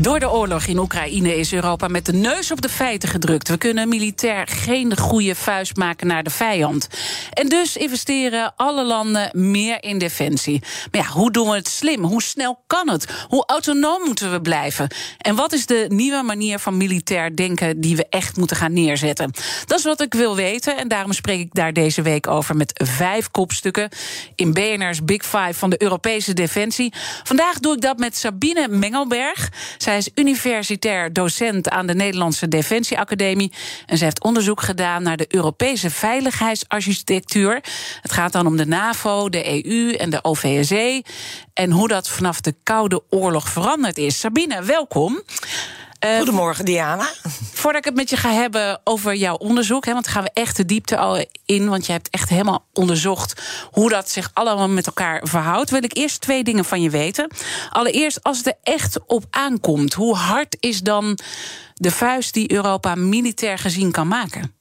Door de oorlog in Oekraïne is Europa met de neus op de feiten gedrukt. We kunnen militair geen goede vuist maken naar de vijand. En dus investeren alle landen meer in defensie. Maar ja, hoe doen we het slim? Hoe snel kan het? Hoe autonoom moeten we blijven? En wat is de nieuwe manier van militair denken die we echt moeten gaan neerzetten? Dat is wat ik wil weten en daarom spreek ik daar deze week over met vijf kopstukken in BNR's Big Five van de Europese defensie. Vandaag doe ik dat met Sabine Mengelberg. Is universitair docent aan de Nederlandse Defensieacademie. En ze heeft onderzoek gedaan naar de Europese veiligheidsarchitectuur. Het gaat dan om de NAVO, de EU en de OVSE. En hoe dat vanaf de Koude Oorlog veranderd is. Sabine, welkom. Uh, Goedemorgen, Diana. Voordat ik het met je ga hebben over jouw onderzoek, hè, want dan gaan we echt de diepte al in, want je hebt echt helemaal onderzocht hoe dat zich allemaal met elkaar verhoudt, wil ik eerst twee dingen van je weten. Allereerst, als het er echt op aankomt, hoe hard is dan de vuist die Europa militair gezien kan maken?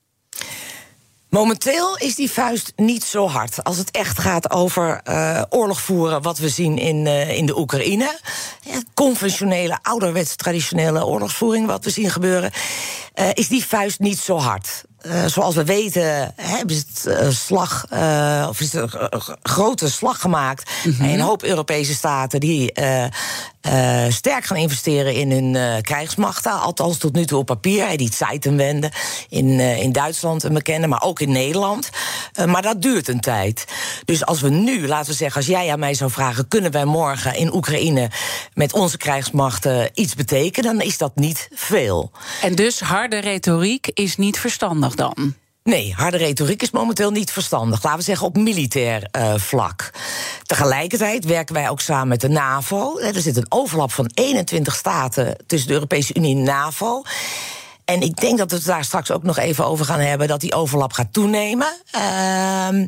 Momenteel is die vuist niet zo hard. Als het echt gaat over uh, oorlog voeren, wat we zien in, uh, in de Oekraïne. Ja, conventionele, ouderwetse, traditionele oorlogsvoering, wat we zien gebeuren. Uh, is die vuist niet zo hard. Zoals we weten hebben ze het slag, of is er een grote slag gemaakt. Mm -hmm. Een hoop Europese staten die sterk gaan investeren in hun krijgsmachten. Althans tot nu toe op papier. Die Zeitenwende in, in Duitsland een bekende, maar ook in Nederland. maar dat duurt een tijd. Dus als we nu, laten we zeggen, als jij aan mij zou vragen... kunnen wij morgen in Oekraïne met onze krijgsmachten iets betekenen... dan is dat niet veel. En dus harde retoriek is niet verstandig dan? Nee, harde retoriek is momenteel niet verstandig. Laten we zeggen op militair uh, vlak. Tegelijkertijd werken wij ook samen met de NAVO. Er zit een overlap van 21 staten tussen de Europese Unie en NAVO. En ik denk dat we het daar straks ook nog even over gaan hebben, dat die overlap gaat toenemen. Uh,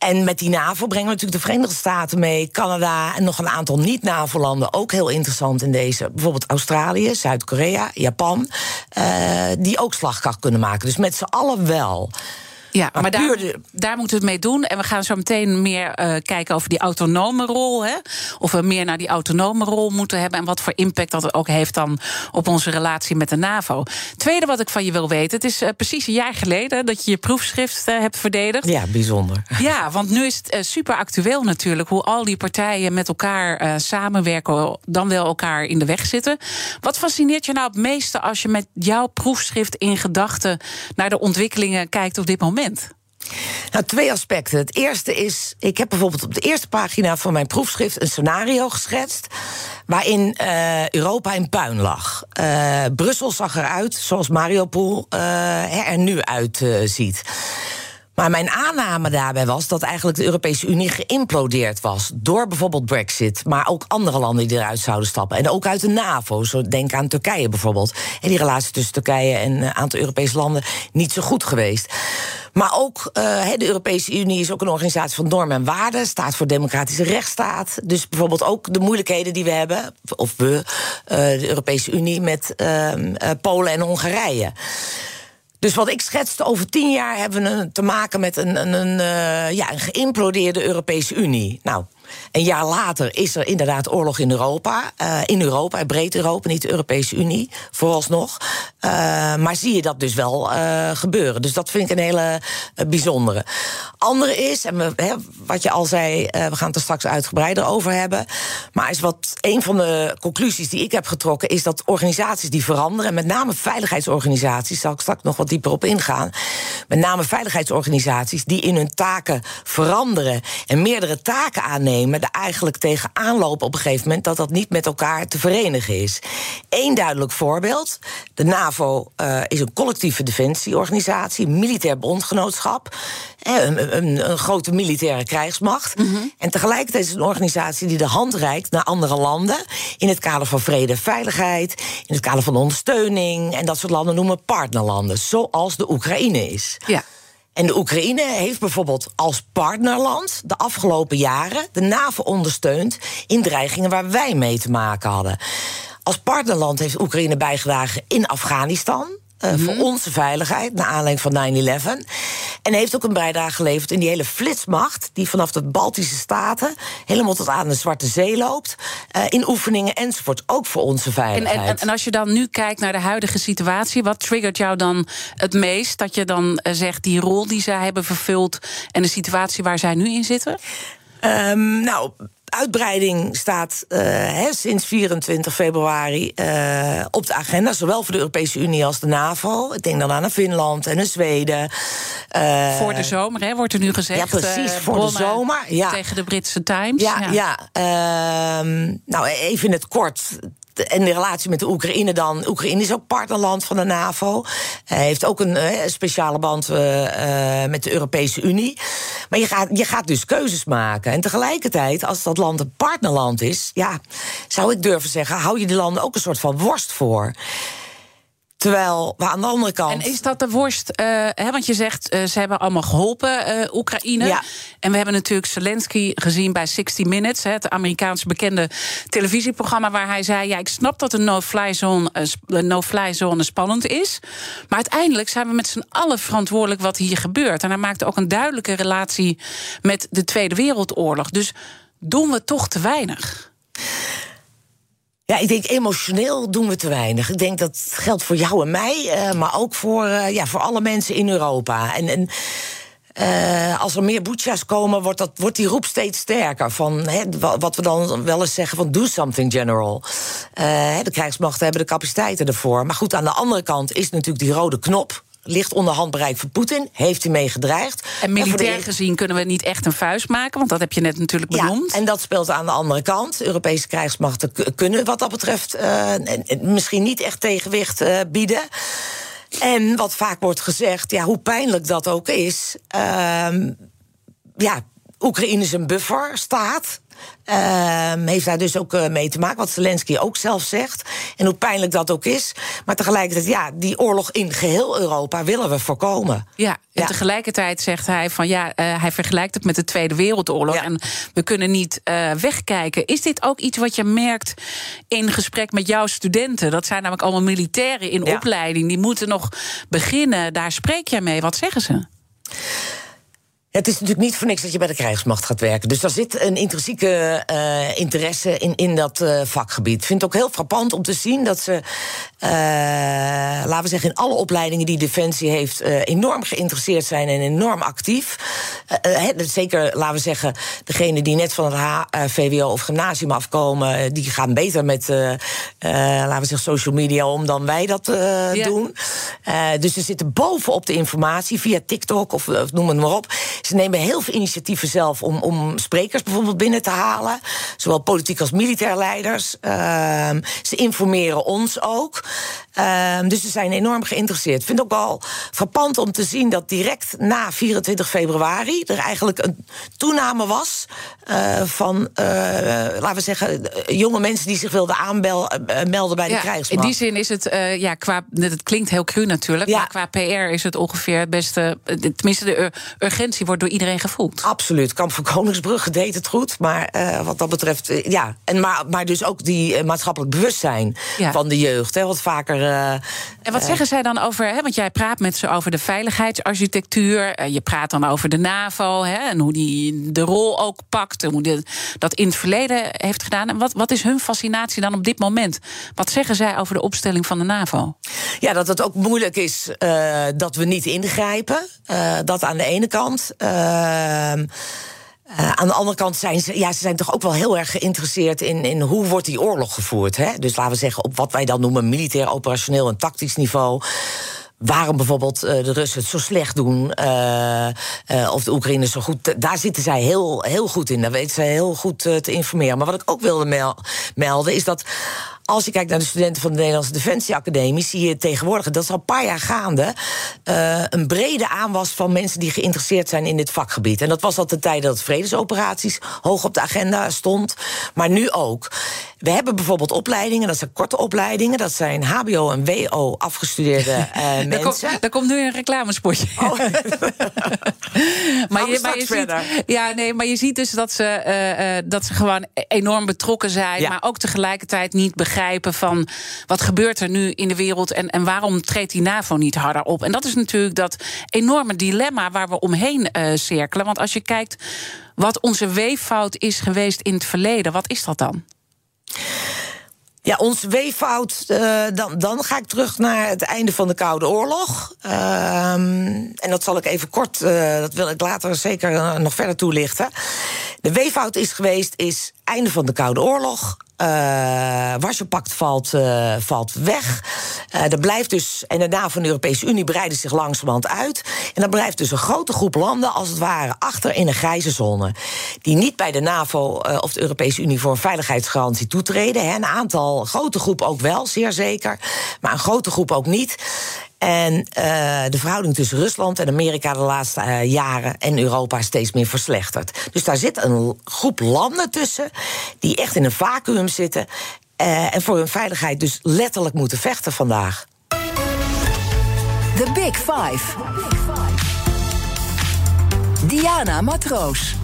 en met die NAVO brengen we natuurlijk de Verenigde Staten mee, Canada en nog een aantal niet-NAVO-landen ook heel interessant in deze. Bijvoorbeeld Australië, Zuid-Korea, Japan, uh, die ook slagkracht kunnen maken. Dus met z'n allen wel. Ja, maar, maar daar, daar, moeten we het mee doen. En we gaan zo meteen meer uh, kijken over die autonome rol. Hè? Of we meer naar die autonome rol moeten hebben. En wat voor impact dat ook heeft dan op onze relatie met de NAVO. Tweede wat ik van je wil weten. Het is uh, precies een jaar geleden dat je je proefschrift uh, hebt verdedigd. Ja, bijzonder. Ja, want nu is het super actueel natuurlijk. Hoe al die partijen met elkaar samenwerken. Dan wel elkaar in de weg zitten. Wat fascineert je nou het meeste als je met jouw proefschrift in gedachten naar de ontwikkelingen kijkt op dit moment? Nou, twee aspecten. Het eerste is, ik heb bijvoorbeeld op de eerste pagina van mijn proefschrift een scenario geschetst. waarin uh, Europa in puin lag. Uh, Brussel zag eruit zoals Mariupol uh, er nu uitziet. Maar mijn aanname daarbij was dat eigenlijk de Europese Unie geïmplodeerd was. Door bijvoorbeeld Brexit, maar ook andere landen die eruit zouden stappen. En ook uit de NAVO. Zo denk aan Turkije bijvoorbeeld. En die relatie tussen Turkije en een aantal Europese landen niet zo goed geweest. Maar ook uh, de Europese Unie is ook een organisatie van normen en waarden, staat voor democratische rechtsstaat. Dus bijvoorbeeld ook de moeilijkheden die we hebben, of we, uh, de Europese Unie, met uh, Polen en Hongarije. Dus wat ik schetste, over tien jaar hebben we te maken met een, een, een, uh, ja, een geïmplodeerde Europese Unie. Nou, een jaar later is er inderdaad oorlog in Europa. Uh, in Europa, breed Europa, niet de Europese Unie, vooralsnog. Uh, maar zie je dat dus wel uh, gebeuren. Dus dat vind ik een hele bijzondere. Andere is, en we, wat je al zei, we gaan het er straks uitgebreider over hebben. Maar is wat een van de conclusies die ik heb getrokken, is dat organisaties die veranderen, met name veiligheidsorganisaties, zal ik straks nog wat dieper op ingaan. Met name veiligheidsorganisaties die in hun taken veranderen en meerdere taken aannemen nemen, er eigenlijk tegenaan lopen op een gegeven moment dat dat niet met elkaar te verenigen is. Eén duidelijk voorbeeld: de NAVO uh, is een collectieve defensieorganisatie, een militair bondgenootschap, een, een, een grote militaire krijgsmacht. Mm -hmm. En tegelijkertijd is het een organisatie die de hand reikt naar andere landen in het kader van vrede en veiligheid, in het kader van ondersteuning en dat soort landen noemen partnerlanden, zoals de Oekraïne is. Ja. En de Oekraïne heeft bijvoorbeeld als partnerland de afgelopen jaren de NAVO ondersteund in dreigingen waar wij mee te maken hadden. Als partnerland heeft Oekraïne bijgedragen in Afghanistan. Uh, Voor onze veiligheid, naar aanleiding van 9-11. En heeft ook een bijdrage geleverd in die hele flitsmacht... die vanaf de Baltische Staten helemaal tot aan de Zwarte Zee loopt... Uh, in oefeningen enzovoort, ook voor onze veiligheid. En, en, en, als je dan nu kijkt naar de huidige situatie... wat triggert jou dan het meest? Dat je dan uh, zegt, die rol die zij hebben vervuld... en de situatie waar zij nu in zitten? Um, nou, uitbreiding staat uh, he, sinds 24 februari uh, op de agenda, zowel voor de Europese Unie als de NAVO. Ik denk dan aan Finland en Zweden. Uh, voor de zomer, hè, wordt er nu gezegd. Ja, precies, voor de zomer. Ja. Tegen de Britse Times. Ja, ja. ja nou, even in het kort en de relatie met de Oekraïne dan. Oekraïne is ook partnerland van de NAVO. Heeft ook een uh, speciale band uh, uh, met de Europese Unie. Maar je gaat, je gaat dus keuzes maken. En tegelijkertijd, als dat land een partnerland is, ja, zou ik durven zeggen, hou je die landen ook een soort van worst voor. Terwijl we aan de andere kant. En is dat de worst? Uh, hè, want je zegt, uh, ze hebben allemaal geholpen, uh, Oekraïne. Ja. En we hebben natuurlijk Zelensky gezien bij 60 Minutes, hè, het Amerikaanse bekende televisieprogramma, waar hij zei: Ja, ik snap dat een no-fly zone, no zone spannend is. Maar uiteindelijk zijn we met z'n allen verantwoordelijk wat hier gebeurt. En hij maakte ook een duidelijke relatie met de Tweede Wereldoorlog. Dus doen we toch te weinig? Ja, ik denk emotioneel doen we te weinig. Ik denk dat geldt voor jou en mij, uh, maar ook voor, uh, ja, voor alle mensen in Europa. En, en uh, als er meer boetjas komen, wordt, dat, wordt die roep steeds sterker. Van wat we dan wel eens zeggen van do something general. de krijgsmachten hebben de capaciteiten ervoor. Maar goed, aan de andere kant is natuurlijk die rode knop ligt onder handbereik van Poetin. Heeft hij mee gedreigd. En militair en gezien kunnen we niet echt een vuist maken, want dat heb je net natuurlijk benoemd. Ja, en dat speelt aan de andere kant. Europese krijgsmachten kunnen wat dat betreft uh, misschien niet echt tegenwicht uh, bieden. En wat vaak wordt gezegd, ja, hoe pijnlijk dat ook is. Uh, ja, Oekraïne is een bufferstaat. Uh, heeft daar dus ook uh, mee te maken, wat Zelensky ook zelf zegt. En hoe pijnlijk dat ook is. Maar tegelijkertijd, ja, die oorlog in geheel Europa willen we voorkomen. Ja, en ja. tegelijkertijd zegt hij van ja, uh, hij vergelijkt het met de Tweede Wereldoorlog. Ja. En we kunnen niet wegkijken. Is dit ook iets wat je merkt in gesprek met jouw studenten? Dat zijn namelijk allemaal militairen in ja. opleiding. Die moeten nog beginnen. Daar spreek jij mee. Wat zeggen ze? Het is natuurlijk niet voor niks dat je bij de krijgsmacht gaat werken. Dus daar zit een intrinsieke uh, interesse in, in dat uh, vakgebied. Ik vind het ook heel frappant om te zien dat ze, uh, laten we zeggen, in alle opleidingen die Defensie heeft, enorm geïnteresseerd zijn en enorm actief. zeker, laten we zeggen, degenen die net van het VWO of gymnasium afkomen, die gaan beter met, laten we zeggen, social media om dan wij dat ja. doen. dus ze zitten bovenop de informatie via TikTok of, of noem het maar op. Ze nemen heel veel initiatieven zelf om, om sprekers bijvoorbeeld binnen te halen. Zowel politiek als militair leiders. Uh, ze informeren ons ook. Uh, dus ze zijn enorm geïnteresseerd. Ik vind het ook wel frappant om te zien dat direct na 24 februari er eigenlijk een toename was uh, van, uh, laten we zeggen, jonge mensen die zich wilden aanmelden bij ja, de krijgsmacht. In die zin is het, ja, qua, het klinkt heel cru natuurlijk, ja. maar qua PR is het ongeveer het beste, tenminste de urgentie wordt door iedereen gevoeld. Absoluut. Kamp van Koningsbrugge deed het goed. Maar uh, wat dat betreft, uh, ja. En maar, maar dus ook die uh, maatschappelijk bewustzijn ja. van de jeugd. Hè, wat vaker. en wat zeggen zij dan over, hè, want jij praat met ze over de veiligheidsarchitectuur. je praat dan over de NAVO hè, en hoe die de rol ook pakt. En hoe die, dat in het verleden heeft gedaan. En wat, wat is hun fascinatie dan op dit moment? Wat zeggen zij over de opstelling van de NAVO? Ja, dat het ook moeilijk is dat we niet ingrijpen. dat aan de ene kant. Uh, uh, aan de andere kant zijn ze, ja, ze zijn toch ook wel heel erg geïnteresseerd in, in hoe wordt die oorlog gevoerd. Hè? Dus laten we zeggen, op wat wij dan noemen militair, operationeel en tactisch niveau. waarom bijvoorbeeld uh, de Russen het zo slecht doen. Uh, of de Oekraïners zo goed. Daar zitten zij heel, heel goed in. Daar weten zij heel goed te informeren. Maar wat ik ook wilde mel melden is dat als je kijkt naar de studenten van de Nederlandse Defensieacademie, zie je tegenwoordig, dat is al een paar jaar gaande, uh, een brede aanwas van mensen die geïnteresseerd zijn in dit vakgebied. En dat was al de tijd dat vredesoperaties hoog op de agenda stond, maar nu ook. We hebben bijvoorbeeld opleidingen, dat zijn korte opleidingen, dat zijn HBO en WO afgestudeerde uh, mensen. Daar komt, daar komt nu een reclamespotje. Oh. maar, je, maar je ziet, ja, nee, maar je ziet dus dat ze, uh, dat ze gewoon enorm betrokken zijn, ja. maar ook tegelijkertijd niet begrijpen van wat gebeurt er nu in de wereld en, en waarom treedt die NAVO niet harder op? En dat is natuurlijk dat enorme dilemma waar we omheen uh, cirkelen. Want als je kijkt wat onze weeffout is geweest in het verleden, wat is dat dan? Ja, ons weeffout, uh, dan, dan ga ik terug naar het einde van de Koude Oorlog. Uh, en dat zal ik even kort, uh, dat wil ik later zeker nog verder toelichten. De weeffout is geweest, is einde van de Koude Oorlog. Uh, Warschau-pact valt, uh, valt weg. Uh, er blijft dus, en de NAVO van de Europese Unie breiden zich langzamerhand uit. En dan blijft dus een grote groep landen, als het ware, achter in een grijze zone. Die niet bij de NAVO of de Europese Unie voor een veiligheidsgarantie toetreden. Hè. Een aantal, grote groep ook wel, zeer zeker. Maar een grote groep ook niet. En uh, de verhouding tussen Rusland en Amerika de laatste uh, jaren en Europa steeds meer verslechterd. Dus daar zit een groep landen tussen die echt in een vacuüm zitten uh, en voor hun veiligheid dus letterlijk moeten vechten vandaag. The Big Five. Diana Matroos.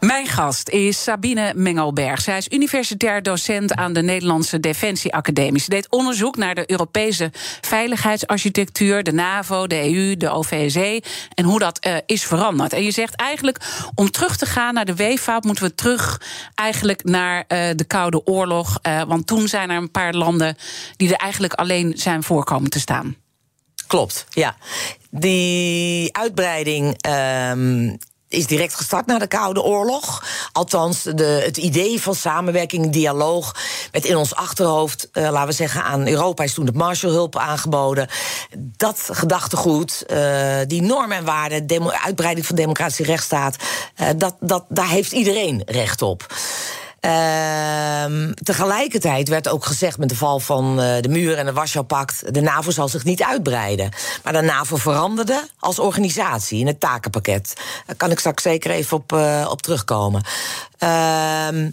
Mijn gast is Sabine Mengelberg. Zij is universitair docent aan de Nederlandse Defensieacademie. Ze deed onderzoek naar de Europese veiligheidsarchitectuur, de NAVO, de EU, de OVSE en hoe dat uh, is veranderd. En je zegt eigenlijk om terug te gaan naar de weeffout moeten we terug eigenlijk naar uh, de Koude Oorlog. Uh, want toen zijn er een paar landen die er eigenlijk alleen zijn voorkomen te staan. Klopt, ja. Die uitbreiding um, is direct gestart na de Koude Oorlog. Althans, de, het idee van samenwerking, dialoog. met in ons achterhoofd, uh, laten we zeggen, aan Europa is toen de Marshallhulp aangeboden. Dat gedachtegoed, uh, die normen en waarden, uitbreiding van democratische rechtsstaat. Uh, dat, dat, daar heeft iedereen recht op. Uh, tegelijkertijd werd ook gezegd met de val van uh, de muur en het Warschau-pact... de NAVO zal zich niet uitbreiden. Maar de NAVO veranderde als organisatie in het takenpakket. Daar kan ik straks zeker even op, uh, op terugkomen. Ehm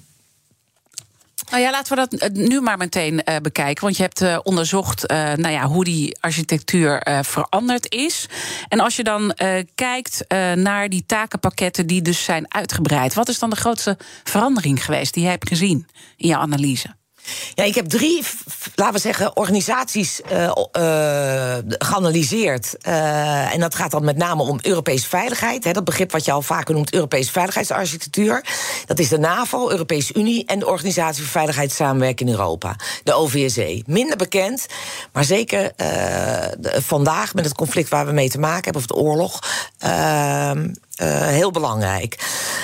nou ja, laten we dat eh, nu maar meteen uh, bekijken. Want je hebt uh, onderzocht nou ja, hoe die architectuur veranderd is. En als je dan kijkt naar die takenpakketten die dus zijn uitgebreid, wat is dan de grootste verandering geweest die je hebt gezien in je analyse? Ja, ik heb drie, laten we zeggen, organisaties uh, geanalyseerd. Uh, en dat gaat dan met name om Europese veiligheid. Hè, dat begrip wat je al vaker noemt, Europese veiligheidsarchitectuur. Dat is de NAVO, Europese Unie en de Organisatie voor Veiligheidssamenwerking in Europa, de OVSE. Minder bekend, maar zeker vandaag met het conflict waar we mee te maken hebben, of de oorlog. Uh, heel belangrijk.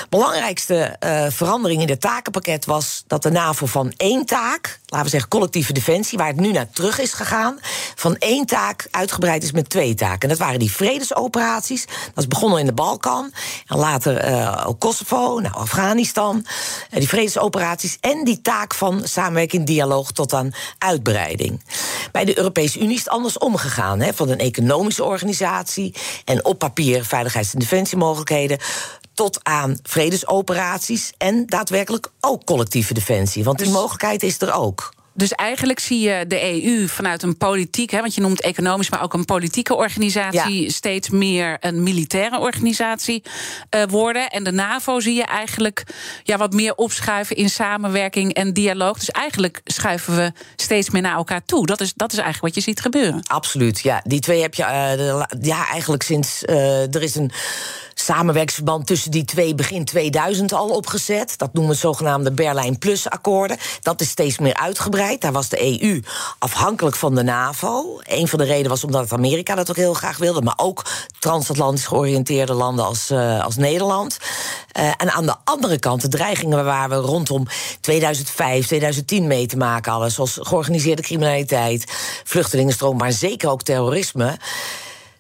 Belangrijkste uh, verandering in het takenpakket was dat de NAVO van één taak, laten we zeggen collectieve defensie, waar het nu naar terug is gegaan, van één taak uitgebreid is met twee taken. En dat waren die vredesoperaties. Dat is begonnen in de Balkan. En later ook Kosovo, nou, Afghanistan. die vredesoperaties. En die taak van samenwerking, dialoog tot aan uitbreiding. Bij de Europese Unie is het anders omgegaan. Hè, van een economische organisatie en op papier veiligheids- en tot aan vredesoperaties en daadwerkelijk ook collectieve defensie. Want die dus- mogelijkheid is er ook. Dus eigenlijk zie je de EU vanuit een politiek, hè, want je noemt economisch, maar ook een politieke organisatie, ja. steeds meer een militaire organisatie uh, worden. En de NAVO zie je eigenlijk ja, wat meer opschuiven in samenwerking en dialoog. Dus eigenlijk schuiven we steeds meer naar elkaar toe. Dat is, dat is eigenlijk wat je ziet gebeuren. Absoluut, ja. Die twee heb je uh, ja, eigenlijk sinds uh, er is een samenwerkingsverband tussen die twee begin 2000 al opgezet. Dat noemen we zogenaamde Berlijn Plus-akkoorden. Dat is steeds meer uitgebreid. Daar was de EU afhankelijk van de NAVO. Een van de redenen was omdat Amerika dat ook heel graag wilde, maar ook transatlantisch georiënteerde landen als, uh, als Nederland. Uh, en aan de andere kant de dreigingen waar we rondom 2005, 2010 mee te maken hadden, zoals georganiseerde criminaliteit, vluchtelingenstroom, maar zeker ook terrorisme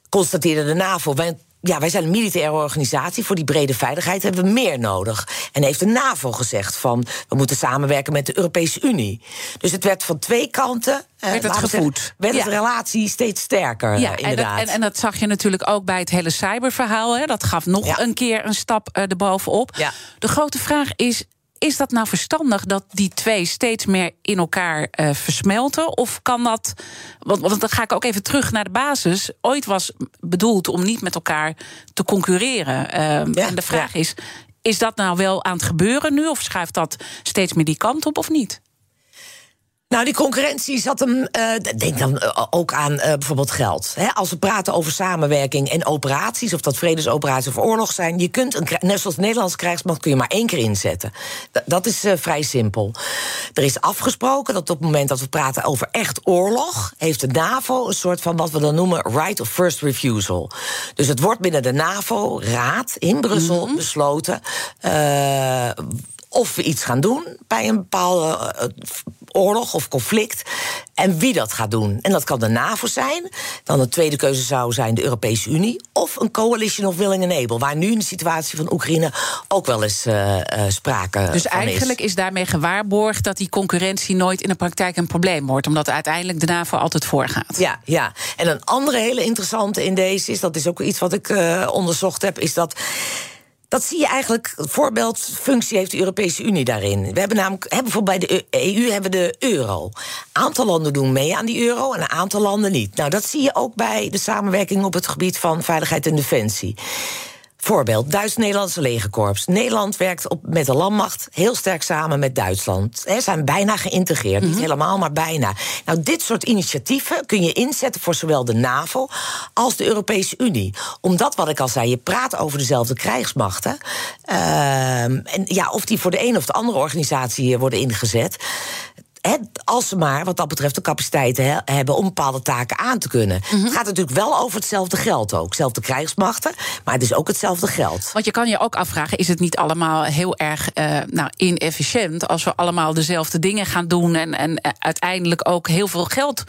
constateerde de NAVO ja, wij zijn een militaire organisatie. Voor die brede veiligheid hebben we meer nodig. En heeft de NAVO gezegd van we moeten samenwerken met de Europese Unie. Dus het werd van twee kanten. Eh, werd het gevoed? Zeggen, werd ja. de relatie steeds sterker. Ja, eh, inderdaad. En, en, en, dat zag je natuurlijk ook bij het hele cyberverhaal. Hè. Dat gaf nog een keer een stap uh, erbovenop. Ja. De grote vraag is: is dat nou verstandig dat die twee steeds meer in elkaar uh, versmelten? Of kan dat. Want, want dan ga ik ook even terug naar de basis. Ooit was bedoeld om niet met elkaar te concurreren. Uh, ja, en de vraag ja. is: is dat nou wel aan het gebeuren nu? Of schuift dat steeds meer die kant op of niet? Nou, die concurrentie zat hem. Uh, denk dan uh, ook aan uh, bijvoorbeeld geld. He, als we praten over samenwerking en operaties, of dat vredesoperaties of oorlog zijn, je kunt een, net zoals Nederlands krijgsmacht kun je maar één keer inzetten. D dat is vrij simpel. Er is afgesproken dat op het moment dat we praten over echt oorlog, heeft de NAVO een soort van wat we dan noemen right of first refusal. Dus het wordt binnen de NAVO-raad in Brussel mm -hmm. besloten of we iets gaan doen bij een bepaalde oorlog of conflict. En wie dat gaat doen. En dat kan de NAVO zijn. Dan de tweede keuze zou zijn de Europese Unie. Of een coalition of willing and able. Waar nu in de situatie van Oekraïne ook wel eens uh, uh, sprake Dus eigenlijk is. is daarmee gewaarborgd dat die concurrentie nooit in de praktijk een probleem wordt. Omdat uiteindelijk de NAVO altijd voorgaat. Ja, ja. En een andere hele interessante in deze is, dat is ook iets wat ik uh, onderzocht heb, is dat dat zie je eigenlijk, voorbeeldfunctie heeft de Europese Unie daarin. We hebben namelijk, hebben bijvoorbeeld bij de EU hebben we de euro. Een aantal landen doen mee aan die euro en een aantal landen niet. Nou, dat zie je ook bij de samenwerking op het gebied van veiligheid en defensie. Voorbeeld, Duits-Nederlandse legerkorps. Nederland werkt op, met de landmacht heel sterk samen met Duitsland. Ze zijn bijna geïntegreerd, mm -hmm. niet mhm. helemaal, maar bijna. Nou, dit soort initiatieven kun je inzetten voor zowel de NAVO als de Europese Unie. Omdat, wat ik al zei, je praat over dezelfde krijgsmachten. Uh, en ja, of die voor de een of de andere organisatie worden ingezet als ze maar, wat dat betreft, de capaciteiten hebben om bepaalde taken aan te kunnen. Mhm. Het gaat natuurlijk wel over hetzelfde geld ook. Hetzelfde krijgsmachten, maar het is ook hetzelfde geld. Want je kan je ook afvragen: is het niet allemaal heel erg uh, nou, inefficiënt als we allemaal dezelfde dingen gaan doen en, en uh, uiteindelijk ook heel veel geld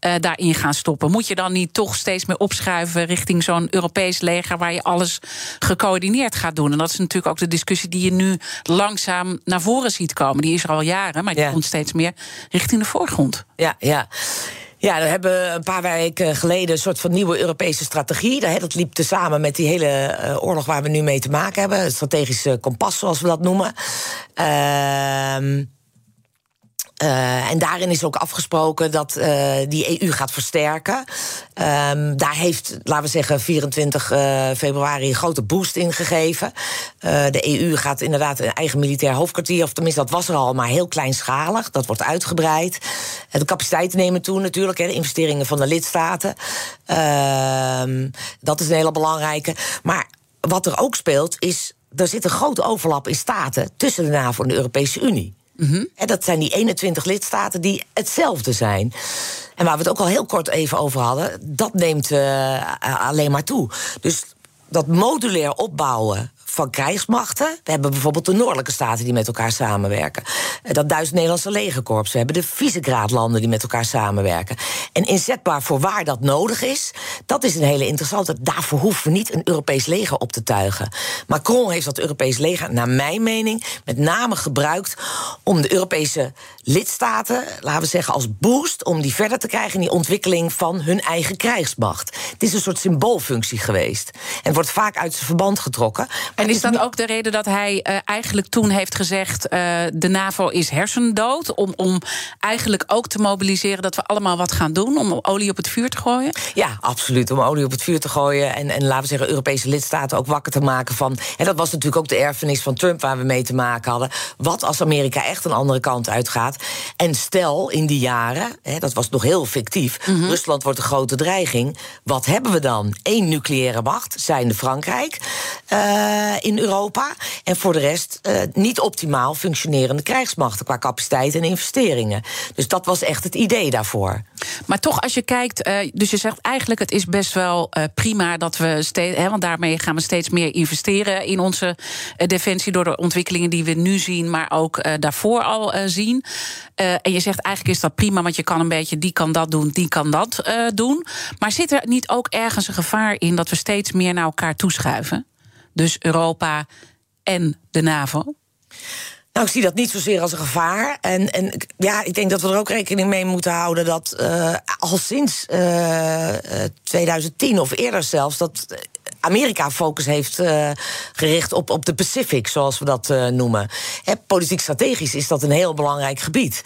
uh, daarin gaan stoppen? Moet je dan niet toch steeds meer opschuiven richting zo'n Europees leger waar je alles gecoördineerd gaat doen? En dat is natuurlijk ook de discussie die je nu langzaam naar voren ziet komen. Die is er al jaren, maar die komt steeds meer richting de voorgrond. Ja, ja. Ja, we hebben een paar weken geleden een soort van nieuwe Europese strategie. Dat liep samen met die hele oorlog waar we nu mee te maken hebben. Het strategische kompas, zoals we dat noemen. Uh, Uh, en daarin is ook afgesproken dat uh, die EU gaat versterken. Um, daar heeft, laten we zeggen, 24 uh, februari een grote boost in gegeven. de EU gaat inderdaad een eigen militair hoofdkwartier, of tenminste dat was er al, maar heel kleinschalig. Dat wordt uitgebreid. de capaciteiten nemen toe natuurlijk, hè, de investeringen van de lidstaten. Ehm, dat is een hele belangrijke. Maar wat er ook speelt, is er zit een grote overlap in staten tussen de NAVO en de Europese Unie. En dat zijn die 21 lidstaten die hetzelfde zijn. En waar we het ook al heel kort even over hadden, dat neemt uh, alleen maar toe. Dus dat modulair opbouwen van krijgsmachten. We hebben bijvoorbeeld de noordelijke staten die met elkaar samenwerken. Eh, dat Duits-Nederlandse legerkorps. We hebben de Visegrad-landen die met elkaar samenwerken. En inzetbaar voor waar dat nodig is, dat is een hele interessante. Daarvoor hoeven we niet een Europees leger op te tuigen. Macron heeft dat Europees leger, naar mijn mening, met name gebruikt om de Europese lidstaten, laten we zeggen, als boost om die verder te krijgen in die ontwikkeling van hun eigen krijgsmacht. Het is een soort symboolfunctie geweest. En wordt vaak uit zijn verband getrokken. En is dat ook de reden dat hij uh, eigenlijk toen heeft gezegd: uh, de NAVO is hersendood? Om, om eigenlijk ook te mobiliseren dat we allemaal wat gaan doen om olie op het vuur te gooien? Ja, absoluut. Om olie op het vuur te gooien. En, en laten we zeggen, Europese lidstaten ook wakker te maken van. En dat was natuurlijk ook de erfenis van Trump waar we mee te maken hadden. Wat als Amerika echt een andere kant uitgaat? En stel in die jaren, hè, dat was nog heel fictief, mm -hmm. Rusland wordt een grote dreiging. Wat hebben we dan? Eén nucleaire macht, zijnde Frankrijk. Uh, in Europa. En voor de rest uh, niet optimaal functionerende krijgsmachten qua capaciteit en investeringen. Dus dat was echt het idee daarvoor. Maar toch, als je kijkt, uh, dus je zegt eigenlijk het is best wel prima dat we hè, want daarmee gaan we steeds meer investeren in onze defensie door de ontwikkelingen die we nu zien, maar ook daarvoor al zien. en je zegt eigenlijk is dat prima, want je kan een beetje die kan dat doen, die kan dat doen. Maar zit er niet ook ergens een gevaar in dat we steeds meer naar elkaar toeschuiven? Dus Europa en de NAVO? Nou, ik zie dat niet zozeer als een gevaar. En, en ja, ik denk dat we er ook rekening mee moeten houden dat uh, al sinds uh, 2010 of eerder zelfs dat. Amerika focus heeft gericht op, op de Pacific, zoals we dat noemen. Politiek strategisch is dat een heel belangrijk gebied.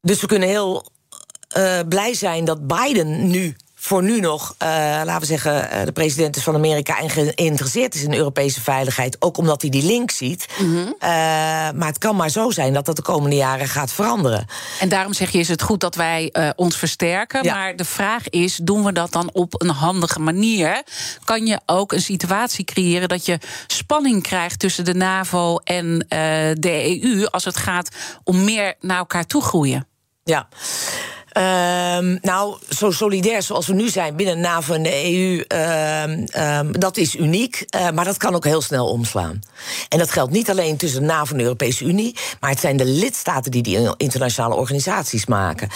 Dus we kunnen heel blij zijn dat Biden nu voor nu nog, uh, laten we zeggen, uh, de president is van Amerika en geïnteresseerd is in Europese veiligheid. Ook omdat hij die link ziet. Mm -hmm. uh, maar het kan maar zo zijn dat dat de komende jaren gaat veranderen. En daarom zeg je, is het goed dat wij ons versterken. Ja. Maar de vraag is, doen we dat dan op een handige manier? Kan je ook een situatie creëren dat je spanning krijgt tussen de NAVO en de EU als het gaat om meer naar elkaar toe groeien? Ja. Um, nou, zo solidair zoals we nu zijn binnen NAVO en de EU, um, um, dat is uniek. Uh, maar dat kan ook heel snel omslaan. En dat geldt niet alleen tussen NAVO en de Europese Unie, maar het zijn de lidstaten die die internationale organisaties maken.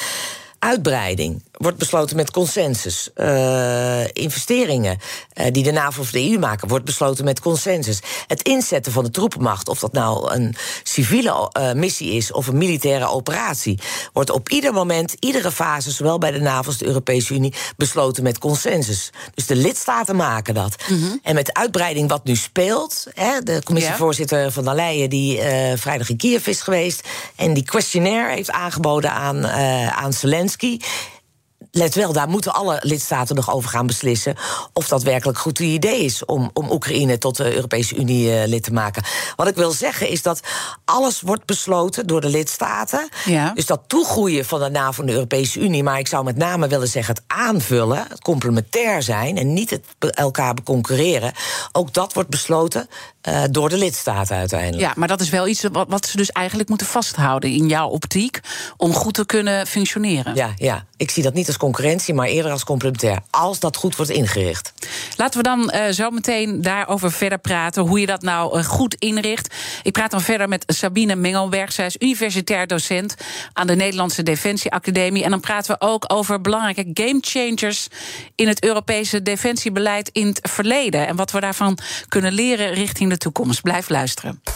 Uitbreiding wordt besloten met consensus. Uh, investeringen uh, die de NAVO of de EU maken, wordt besloten met consensus. Het inzetten van de troepenmacht, of dat nou een civiele uh, missie is of een militaire operatie, wordt op ieder moment, iedere fase, zowel bij de NAVO als de Europese Unie, besloten met consensus. Dus de lidstaten maken dat. Mm -hmm. En met uitbreiding wat nu speelt, hè, de commissievoorzitter ja. van der Leyen, die vrijdag in Kiev is geweest, en die questionnaire heeft aangeboden aan, aan Zelensky Lebowski let wel, daar moeten alle lidstaten nog over gaan beslissen. of dat werkelijk goed idee is om, om Oekraïne tot de Europese Unie uh, lid te maken. Wat ik wil zeggen is dat alles wordt besloten door de lidstaten. Ja. Dus dat toegroeien van de NAVO en de Europese Unie. maar ik zou met name willen zeggen het aanvullen, het complementair zijn. en niet het elkaar concurreren. ook dat wordt besloten uh, door de lidstaten uiteindelijk. Ja, maar dat is wel iets wat, wat ze dus eigenlijk moeten vasthouden in jouw optiek. om goed te kunnen functioneren. Ja, ja. ik zie dat niet als concurrentie, maar eerder als complementair. Als dat goed wordt ingericht. Laten we dan uh, zo meteen daarover verder praten. Hoe je dat nou uh, goed inricht. Ik praat dan verder met Sabine Mengelberg. Zij is universitair docent aan de Nederlandse Defensieacademie. En dan praten we ook over belangrijke gamechangers in het Europese defensiebeleid in het verleden. En wat we daarvan kunnen leren richting de toekomst. Blijf luisteren.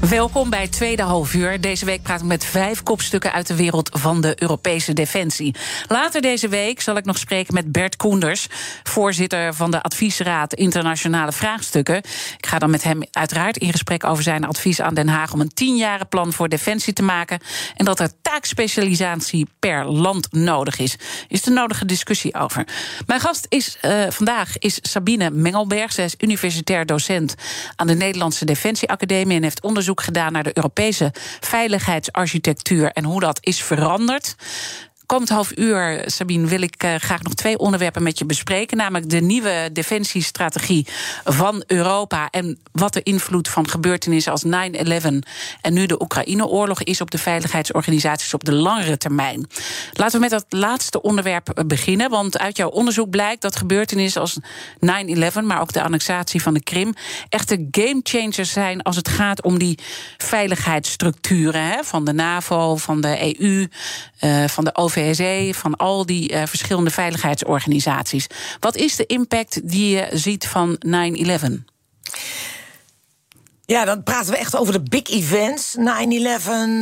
Welkom bij tweede halfuur. Deze week praat ik met vijf kopstukken uit de wereld van de Europese defensie. Later deze week zal ik nog spreken met Bert Koenders, voorzitter van de Adviesraad Internationale Vraagstukken. Ik ga dan met hem uiteraard in gesprek over zijn advies aan Den Haag om een tienjaren plan voor defensie te maken. En dat er taakspecialisatie per land nodig is. Is de nodige discussie over. Mijn gast is uh, vandaag is Sabine Mengelberg. Zij is universitair docent aan de Nederlandse Defensieacademie en heeft onderzoek gedaan naar de Europese veiligheidsarchitectuur en hoe dat is veranderd. Komend half uur, Sabine, wil ik uh, graag nog twee onderwerpen met je bespreken. Namelijk de nieuwe defensiestrategie van Europa. En wat de invloed van gebeurtenissen als 9-11 en nu de Oekraïne-oorlog is op de veiligheidsorganisaties op de langere termijn. Laten we met dat laatste onderwerp beginnen. Want uit jouw onderzoek blijkt dat gebeurtenissen als 9-11, maar ook de annexatie van de Krim, echte gamechangers zijn als het gaat om die veiligheidsstructuren hè, van de NAVO, van de EU, uh, van de OVSE, van al die uh, verschillende veiligheidsorganisaties. Wat is de impact die je ziet van 9-11? Ja, dan praten we echt over de big events. 9-11,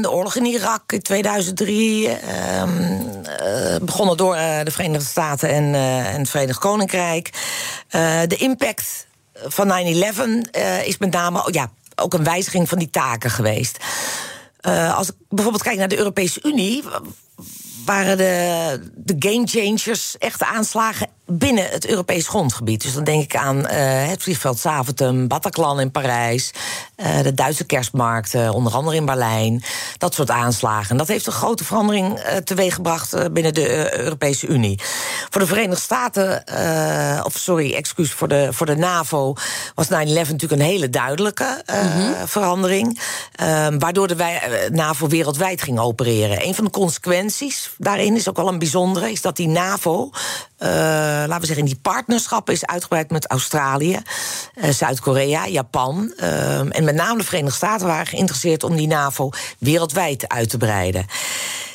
de oorlog in Irak in 2003. Uh, uh, begonnen door uh, de Verenigde Staten en, en het Verenigd Koninkrijk. de impact van 9-11 is met name ja, ook een wijziging van die taken geweest. als ik bijvoorbeeld kijk naar de Europese Unie waren de, de game changers echte aanslagen binnen het Europees grondgebied. Dus dan denk ik aan uh, het vliegveld Zaventem, Bataclan in Parijs, uh, de Duitse kerstmarkten, onder andere in Berlijn. Dat soort aanslagen. Dat heeft een grote verandering uh, teweeggebracht binnen de Europese Unie. Voor de Verenigde Staten, of sorry, excuus, voor de, voor de NAVO was 9-11 natuurlijk een hele duidelijke mm -hmm. verandering. waardoor de NAVO wereldwijd ging opereren. Een van de consequenties daarin is ook wel een bijzondere, is dat die NAVO uh, laten we zeggen, in die partnerschappen is uitgebreid met Australië, uh, Zuid-Korea, Japan. Uh, en met name de Verenigde Staten waren geïnteresseerd om die NAVO wereldwijd uit te breiden.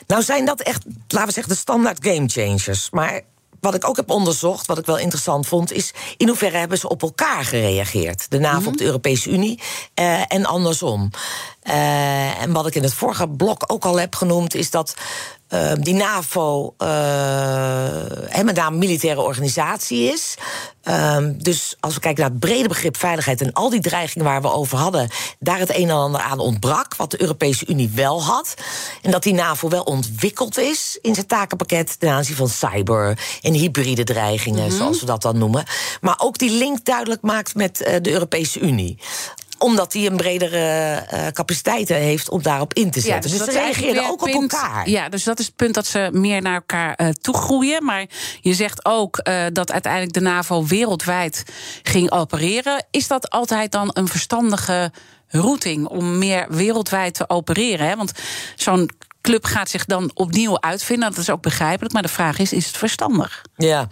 Nou zijn dat echt, laten we zeggen, de standaard game changers. Maar wat ik ook heb onderzocht, wat ik wel interessant vond, is in hoeverre hebben ze op elkaar gereageerd. De NAVO mm -hmm. op de Europese Unie uh, en andersom. Uh, en wat ik in het vorige blok ook al heb genoemd, is dat uh, die NAVO uh, met name een militaire organisatie is. Uh, dus als we kijken naar het brede begrip veiligheid en al die dreigingen waar we over hadden, daar het een en ander aan ontbrak, wat de Europese Unie wel had. En dat die NAVO wel ontwikkeld is in zijn takenpakket ten aanzien van cyber en hybride dreigingen, mm -hmm. zoals we dat dan noemen. Maar ook die link duidelijk maakt met uh, de Europese Unie omdat hij een bredere uh, capaciteiten heeft om daarop in te zetten. Ja, dus, dus ze reageren ook punt, op elkaar. Ja, dus dat is het punt dat ze meer naar elkaar uh, toegroeien. Maar je zegt ook uh, dat uiteindelijk de NAVO wereldwijd ging opereren. Is dat altijd dan een verstandige routing om meer wereldwijd te opereren? Hè? Want zo'n club gaat zich dan opnieuw uitvinden. Dat is ook begrijpelijk. Maar de vraag is: is het verstandig? Ja,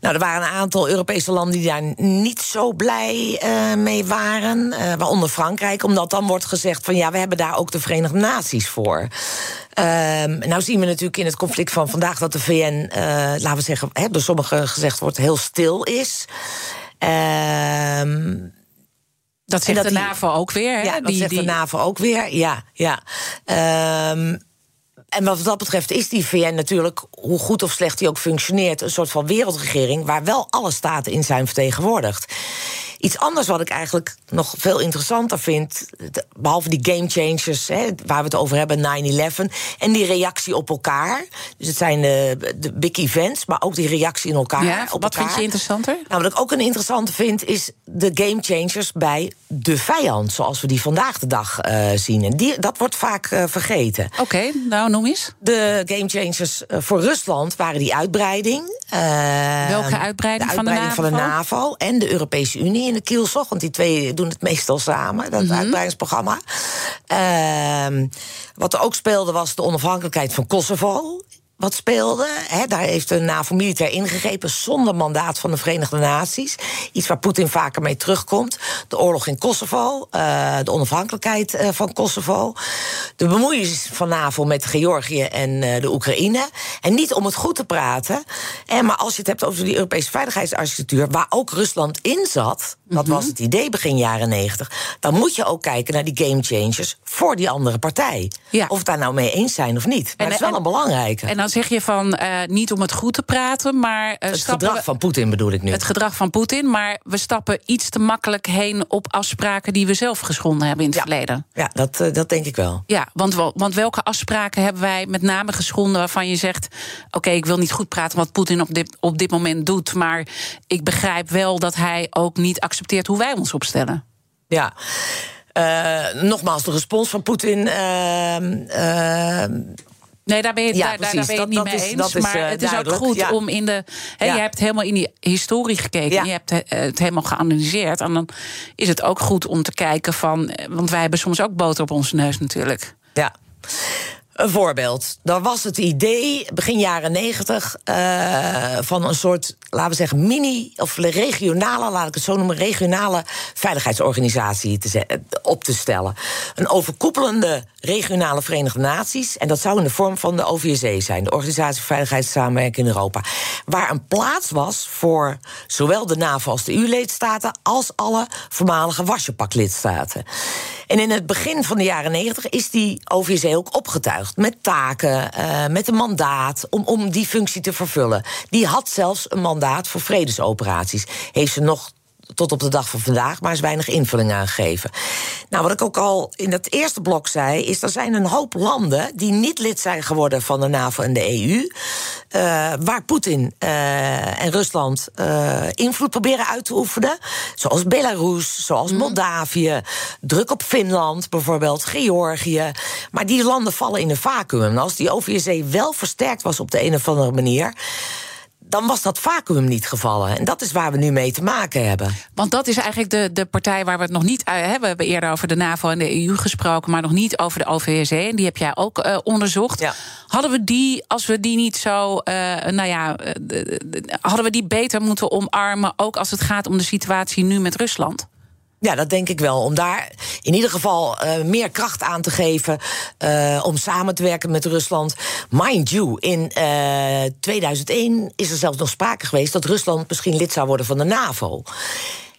nou, er waren een aantal Europese landen die daar niet zo blij uh, mee waren. Uh, waaronder Frankrijk, omdat dan wordt gezegd: van ja, we hebben daar ook de Verenigde Naties voor. Uh, nou zien we natuurlijk in het conflict van vandaag dat de VN, uh, laten we zeggen, hè, door sommigen gezegd wordt, heel stil is. Ehm dat zegt dat de NAVO ook weer. Hè? Ja, dat die, zegt die... de NAVO ook weer. Ja, ja. Um, en wat dat betreft is die VN natuurlijk, hoe goed of slecht die ook functioneert, een soort van wereldregering waar wel alle staten in zijn vertegenwoordigd. Iets anders wat ik eigenlijk nog veel interessanter vind, behalve die game changers, hè, waar we het over hebben, 9-11, en die reactie op elkaar. Dus het zijn de, de big events, maar ook die reactie in elkaar. Ja, op wat elkaar. vind je interessanter? Nou, wat ik ook een interessante vind, is de game changers bij de vijand, zoals we die vandaag de dag uh, zien. En die, dat wordt vaak uh, vergeten. Oké, okay, nou noem eens. De game changers voor Rusland waren die uitbreiding. Welke uitbreiding, de uitbreiding van, de van de NAVO en de Europese Unie de kielzog. Want die twee doen het meestal samen, dat mm -hmm. uitbreidingsprogramma. Uh, wat er ook speelde was de onafhankelijkheid van Kosovo wat speelde. He, daar heeft de NAVO militair ingegrepen zonder mandaat van de Verenigde Naties. Iets waar Poetin vaker mee terugkomt. De oorlog in Kosovo, uh, de onafhankelijkheid uh, van Kosovo. De bemoeienis van NAVO met Georgië en uh, de Oekraïne. En niet om het goed te praten. En, maar als je het hebt over die Europese veiligheidsarchitectuur, waar ook Rusland in zat, dat mm -hmm. was het idee begin jaren negentig. Dan moet je ook kijken naar die game changers voor die andere partij. Ja. Of het daar nou mee eens zijn of niet. Maar en, het is wel en, een belangrijke. En dan zeg je van uh, niet om het goed te praten, maar. Uh, het gedrag we, van Poetin bedoel ik nu. Het gedrag van Poetin, maar we stappen iets te makkelijk heen op afspraken die we zelf geschonden hebben in het ja. verleden. Ja, dat, uh, dat denk ik wel. Ja, want, want welke afspraken hebben wij met name geschonden waarvan je zegt: oké, okay, ik wil niet goed praten wat Poetin op dit, op dit moment doet, maar ik begrijp wel dat hij ook niet accepteert hoe wij ons opstellen. Ja. Uh, nogmaals, de respons van Poetin uh, uh, Nee, daar ben je, Ja, daar, daar- ben je Dat- het niet dat mee is- eens. is, maar eh, het is ook goed Ja. om in de. Ja. Je hebt helemaal in die historie gekeken. Je hebt eh, het helemaal geanalyseerd. En dan is het ook goed om te kijken van. eh, Want wij hebben soms ook boter op onze neus natuurlijk. Ja. Een voorbeeld. Dan was het idee, begin jaren negentig, eh, van een soort, laten we zeggen, mini- of regionale, laat ik het zo noemen, regionale veiligheidsorganisatie op te stellen. Een overkoepelende regionale Verenigde Naties. En dat zou in de vorm van de OVSE zijn, de Organisatie voor Veiligheidssamenwerking in Europa. Waar een plaats was voor zowel de NAVO als de EU-lidstaten, als alle voormalige Wasjepak-lidstaten. En in het begin van de jaren negentig is die OVSE ook opgetuigd. Met taken, eh, met een mandaat om, om die functie te vervullen. Die had zelfs een mandaat voor vredesoperaties. Heeft ze nog tot op de dag van vandaag, maar is weinig invulling aangegeven. Nou, wat ik ook al in het eerste blok zei, is er zijn een hoop landen die niet lid zijn geworden van de NAVO en de EU, eh, waar Poetin eh, en Rusland eh, invloed proberen uit te oefenen, zoals Belarus, zoals Moldavië, druk op Finland bijvoorbeeld, Georgië. Maar die landen vallen in een vacuüm. En als die OVSE wel versterkt was op de een of andere manier dan was dat vacuüm niet gevallen. En dat is waar we nu mee te maken hebben. Want dat is eigenlijk de, de partij waar we het nog niet hebben. We hebben eerder over de NAVO en de EU gesproken, maar nog niet over de OVSE. En die heb jij ook eh, onderzocht. Ja. Hadden we die, als we die niet zo, eh, nou ja, eh, de- de- hadden we die beter moeten omarmen, ook als het gaat om de situatie nu met Rusland? Ja, dat denk ik wel. Om daar in ieder geval eh, meer kracht aan te geven. eh, om samen te werken met Rusland. Mind you, in eh 2001 is er zelfs nog sprake geweest dat Rusland misschien lid zou worden van de NAVO.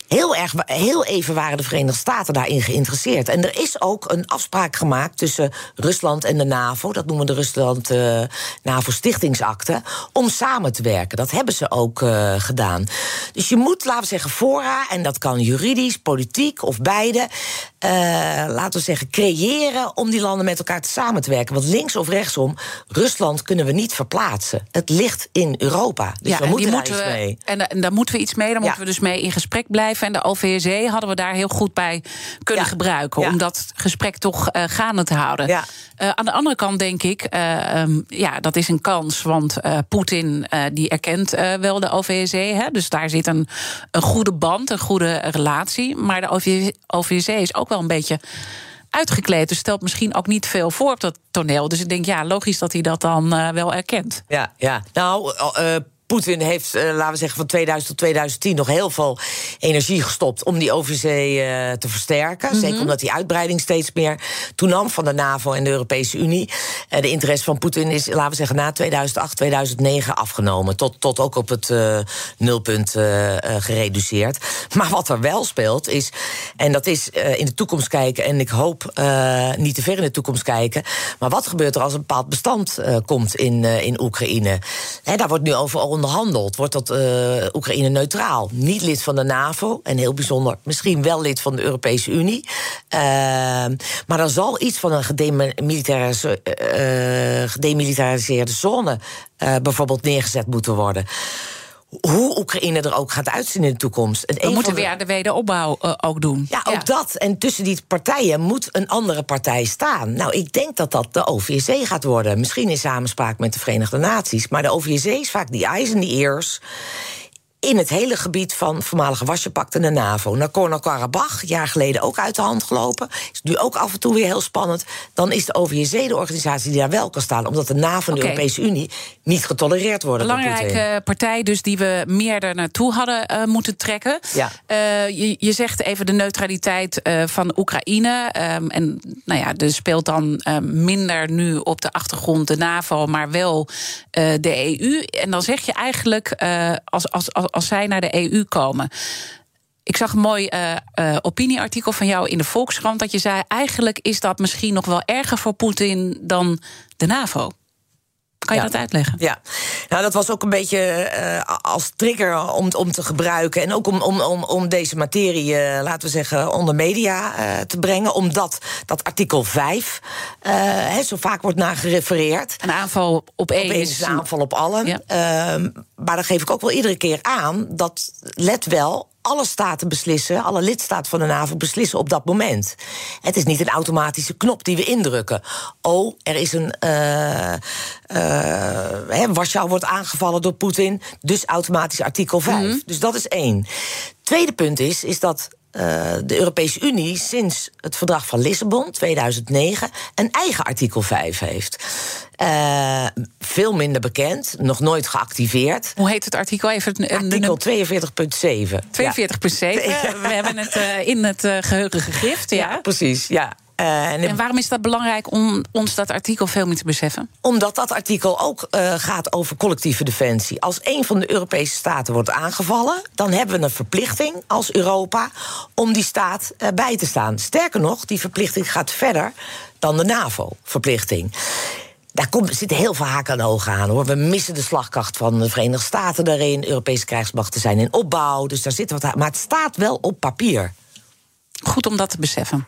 Heel, erg, heel even waren de Verenigde Staten daarin geïnteresseerd. En er is ook een afspraak gemaakt tussen Rusland en de NAVO. Dat noemen de Rusland-NAVO-stichtingsakte. om samen te werken. Dat hebben ze ook eh, gedaan. Dus je moet, laten we zeggen, fora. en dat kan juridisch, politiek of beide. Eh, laten we zeggen, creëren om die landen met elkaar te samen te werken. Want links of rechtsom, Rusland kunnen we niet verplaatsen. Het ligt in Europa. Dus we en moeten daar iets we, mee. En, da- en daar moeten we iets mee. Daar moeten we dus mee in gesprek blijven. En de OVSE hadden we daar heel goed bij kunnen Ja. gebruiken. Ja. Om dat gesprek toch eh, gaande te houden. Ja. Eh, aan de andere kant denk ik, eh, ehm, ja, dat is een kans. Want Poetin die erkent wel de OVSE. Hè, dus daar zit een, een goede band, een goede relatie. Maar de OVSE, OVSE is ook wel een beetje uitgekleed. Dus stelt misschien ook niet veel voor op dat toneel. Dus ik denk, ja, logisch dat hij dat dan eh, wel erkent. Ja, ja. Nou, eh, Poetin heeft, eh, laten we zeggen, van 2000 tot 2010 nog heel veel energie gestopt om die OVC eh, te versterken. Zeker omdat die uitbreiding steeds meer toenam van de NAVO en de Europese Unie. Eh, de interesse van Poetin is, laten we zeggen, na 2008, 2009 afgenomen. Tot, tot ook op het nulpunt gereduceerd. Maar wat er wel speelt is, en dat is in de toekomst kijken, en ik hoop niet te ver in de toekomst kijken. Maar wat gebeurt er als een bepaald bestand komt in, in Oekraïne? Daar wordt nu over Wordt dat eh, Oekraïne neutraal? Niet lid van de NAVO en heel bijzonder, misschien wel lid van de Europese Unie. Ehm, maar er zal iets van een eh, gedemilitariseerde zone eh, bijvoorbeeld neergezet moeten worden. Hoe Oekraïne er ook gaat uitzien in de toekomst. En We moeten de- weer de wederopbouw eh, ook doen. ja, ook dat. En tussen die partijen moet een andere partij staan. Nou, ik denk dat dat de OVSE gaat worden. Misschien in samenspraak met de Verenigde Naties. Maar de OVSE is vaak die eyes en die ears in het hele gebied van voormalige Wasjepak en de NAVO. Nagorno-Karabakh, een jaar geleden ook uit de hand gelopen. Is nu ook af en toe weer heel spannend. Dan is de OVSE de organisatie die daar wel kan staan. Omdat de NAVO en de. Europese Unie niet getolereerd worden. Belangrijke partij dus die we meer er naartoe hadden eh, moeten trekken. Ja. Eh, je, je zegt even de neutraliteit eh, van Oekraïne. Ehm, en nou ja, er speelt dan eh, minder nu op de achtergrond de NAVO, maar wel de EU. En dan zeg je eigenlijk, als, als, als, als zij naar de EU komen. Ik zag een mooi eh, eh, opinieartikel van jou in de Volkskrant. Dat je zei: eigenlijk is dat misschien nog wel erger voor Poetin dan de NAVO. Kan je Ja. dat uitleggen? Ja, nou dat was ook een beetje eh, als trigger om, om te gebruiken. En ook om, om, om, om deze materie, eh, laten we zeggen, onder media eh, te brengen. Omdat dat artikel 5 eh, hè, zo vaak wordt naar gerefereerd. Een aanval op één is is een aanval op allen. Ja. Ehm, maar dan geef ik ook wel iedere keer aan dat, let wel, alle staten beslissen, alle lidstaten van de NAVO beslissen op dat moment. Het is niet een automatische knop die we indrukken. Oh, er is een. Uh, uh, Warschau wordt aangevallen door Poetin, dus automatisch artikel 5. Mhm. Dus dat is één. Tweede punt is, is dat uh, de Europese Unie sinds het verdrag van Lissabon 2009 een eigen artikel 5 heeft. Uh, veel minder bekend, nog nooit geactiveerd. Hoe heet het artikel? Even artikel 42.7. 42.7. Ja. We hebben het uh, in het geheugen gegrift. Ja, ja precies. Ja. Uh, en, waarom is dat belangrijk om ons dat artikel veel meer te beseffen? Omdat dat artikel ook uh, gaat over collectieve defensie. Als een van de Europese staten wordt aangevallen, dan hebben we een verplichting als Europa om die staat uh, bij te staan. Sterker nog, die verplichting gaat verder dan de NAVO-verplichting. Daar komt, zitten heel veel haken en ogen aan hoor. We missen de slagkracht van de Verenigde Staten daarin. Europese krijgsmachten zijn in opbouw. Dus daar zit wat aan. Maar het staat wel op papier. Goed om dat te beseffen.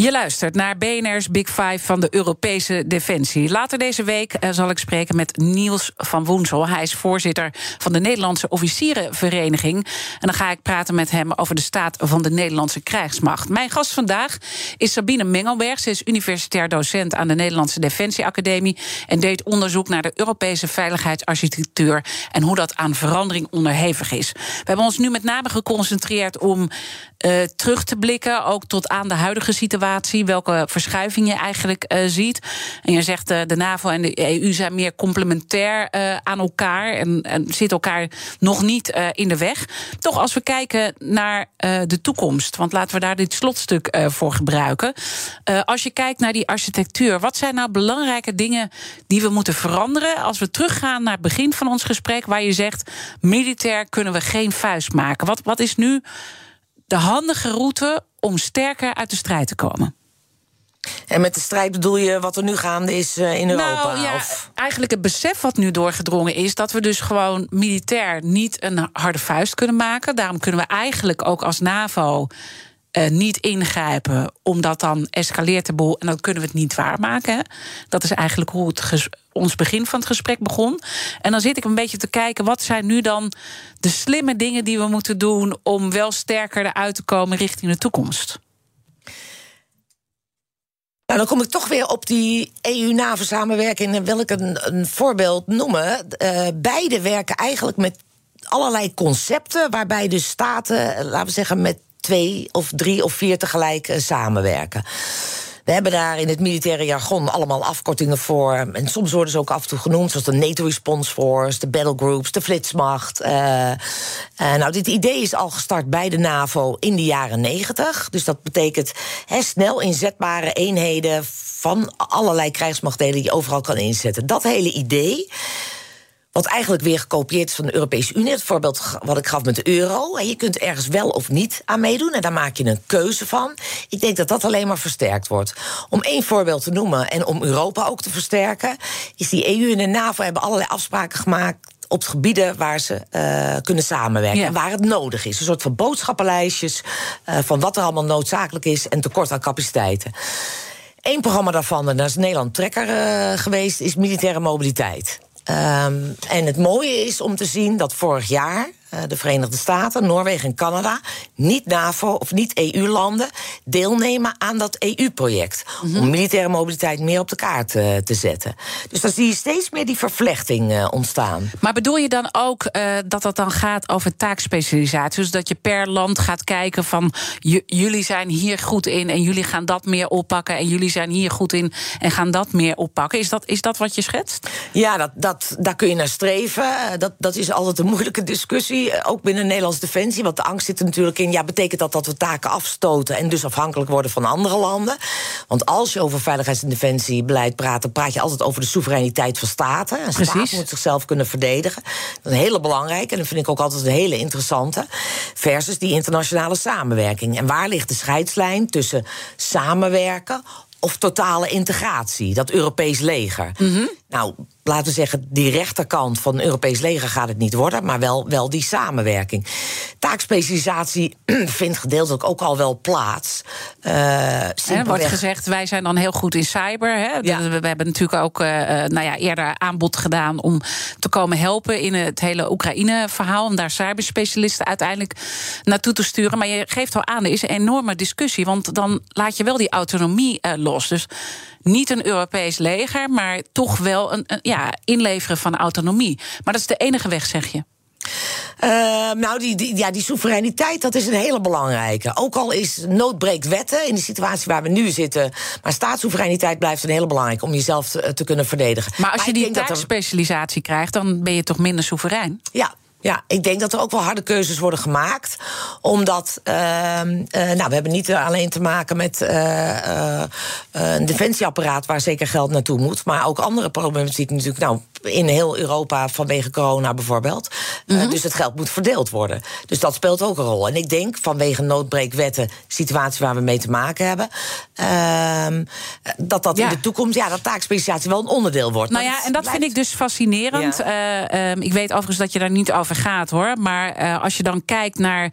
Je luistert naar BNR's Big Five van de Europese Defensie. Later deze week eh, zal ik spreken met Niels van Woensel. Hij is voorzitter van de Nederlandse Officierenvereniging. En dan ga ik praten met hem over de staat van de Nederlandse krijgsmacht. Mijn gast vandaag is Sabine Mengelberg. Ze is universitair docent aan de Nederlandse Defensieacademie... en deed onderzoek naar de Europese veiligheidsarchitectuur... en hoe dat aan verandering onderhevig is. We hebben ons nu met name geconcentreerd om uh, terug te blikken... ook tot aan de huidige situatie welke verschuiving je eigenlijk uh, ziet. En je zegt uh, de NAVO en de EU zijn meer complementair aan elkaar en, en zitten elkaar nog niet in de weg. Toch als we kijken naar de toekomst, want laten we daar dit slotstuk voor gebruiken. als je kijkt naar die architectuur, wat zijn nou belangrijke dingen die we moeten veranderen als we teruggaan naar het begin van ons gesprek, waar je zegt militair kunnen we geen vuist maken. Wat, wat is nu de handige route om sterker uit de strijd te komen. En met de strijd bedoel je wat er nu gaande is eh, in Europa? Nou, ja, eigenlijk het besef wat nu doorgedrongen is... dat we dus gewoon militair niet een harde vuist kunnen maken. Daarom kunnen we eigenlijk ook als NAVO uh, niet ingrijpen, omdat dan escaleert de boel en dan kunnen we het niet waarmaken. Dat is eigenlijk hoe het ons begin van het gesprek begon. En dan zit ik een beetje te kijken, wat zijn nu dan de slimme dingen die we moeten doen om wel sterker eruit te komen richting de toekomst? Nou, dan kom ik toch weer op die EU-NAVO-samenwerking en wil ik een, voorbeeld noemen. Uh, beide werken eigenlijk met allerlei concepten waarbij de staten, laten we zeggen, met twee of drie of vier tegelijk uh, samenwerken. We hebben daar in het militaire jargon allemaal afkortingen voor. En soms worden ze ook af en toe genoemd, zoals de NATO Response Force, de Battle Groups, de Flitsmacht. Uh, nou, dit idee is al gestart bij de NAVO in de jaren negentig. Dus dat betekent he, snel inzetbare eenheden van allerlei krijgsmachtdelen die je overal kan inzetten. Dat hele idee. Wat eigenlijk weer gekopieerd is van de Europese Unie. Het voorbeeld wat ik gaf met de euro. Je kunt ergens wel of niet aan meedoen. En daar maak je een keuze van. Ik denk dat dat alleen maar versterkt wordt. Om één voorbeeld te noemen en om Europa ook te versterken. Is die EU en de NAVO hebben allerlei afspraken gemaakt op gebieden waar ze uh, kunnen samenwerken. En waar het nodig is. Een soort van boodschappenlijstjes uh, van wat er allemaal noodzakelijk is en tekort aan capaciteiten. Eén programma daarvan, en daar is Nederland trekker uh, geweest, is militaire mobiliteit. Um, en het mooie is om te zien dat vorig jaar de Verenigde Staten, Noorwegen en Canada, niet NAVO of niet EU-landen, deelnemen aan dat EU-project. Mm -hmm. Om militaire mobiliteit meer op de kaart uh, te zetten. Dus dan zie je steeds meer die vervlechting uh, ontstaan. Maar bedoel je dan ook dat dat dan gaat over taakspecialisatie? Dus dat je per land gaat kijken van jullie zijn hier goed in en jullie gaan dat meer oppakken en jullie zijn hier goed in en gaan dat meer oppakken. Is dat, is dat wat je schetst? Ja, dat, dat, daar kun je naar streven. Dat, dat is altijd een moeilijke discussie eh, ook binnen Nederlands Defensie. Want de angst zit er natuurlijk in. Ja, betekent dat dat we taken afstoten en dus afhankelijk worden van andere landen? Want als je over veiligheids- en defensiebeleid praat, dan praat je altijd over de soevereiniteit van staten. Een staat Precies. moet zichzelf kunnen verdedigen. Dat is een hele belangrijke en dat vind ik ook altijd een hele interessante. Versus die internationale samenwerking. En waar ligt de scheidslijn tussen samenwerken of totale integratie, dat Europees leger. Nou, laten we zeggen, die rechterkant van een Europees leger gaat het niet worden, maar wel, wel die samenwerking. Taakspecialisatie vindt gedeeltelijk ook al wel plaats. Eh, er wordt simpelweg- gezegd, wij zijn dan heel goed in cyber. Hè? Ja. We, hebben natuurlijk ook eh, eh, nou ja, eerder aanbod gedaan om te komen helpen in het hele Oekraïne-verhaal. Om daar cyberspecialisten uiteindelijk naartoe te sturen. Maar je geeft al aan, er is een enorme discussie. Want dan laat je wel die autonomie eh, los. Dus niet een Europees leger, maar toch wel een, een, ja, inleveren van autonomie. Maar dat is de enige weg, zeg je. Eh, nou, die, die, ja, die soevereiniteit, dat is een hele belangrijke. Ook al is nood breekt wetten in de situatie waar we nu zitten. Maar staatssoevereiniteit blijft een hele belangrijke om jezelf te, te kunnen verdedigen. Maar als je die dat er- taakspecialisatie krijgt, dan ben je toch minder soeverein? Ja. Ja, ik denk dat er ook wel harde keuzes worden gemaakt. Omdat, ehm, eh, nou, we hebben niet alleen te maken met eh, eh, een defensieapparaat waar zeker geld naartoe moet. Maar ook andere problematiek natuurlijk. Nou, in heel Europa vanwege corona bijvoorbeeld. Eh, dus het geld moet verdeeld worden. Dus dat speelt ook een rol. En ik denk vanwege noodbreekwetten, situatie waar we mee te maken hebben. ehm, dat dat Ja. in de toekomst, ja, dat taakspecialisatie wel een onderdeel wordt. Nou ja, en dat blijft- vind ik dus fascinerend. Ja. Eh, ehm, ik weet overigens dat je daar niet over gaat hoor. Maar eh, als je dan kijkt naar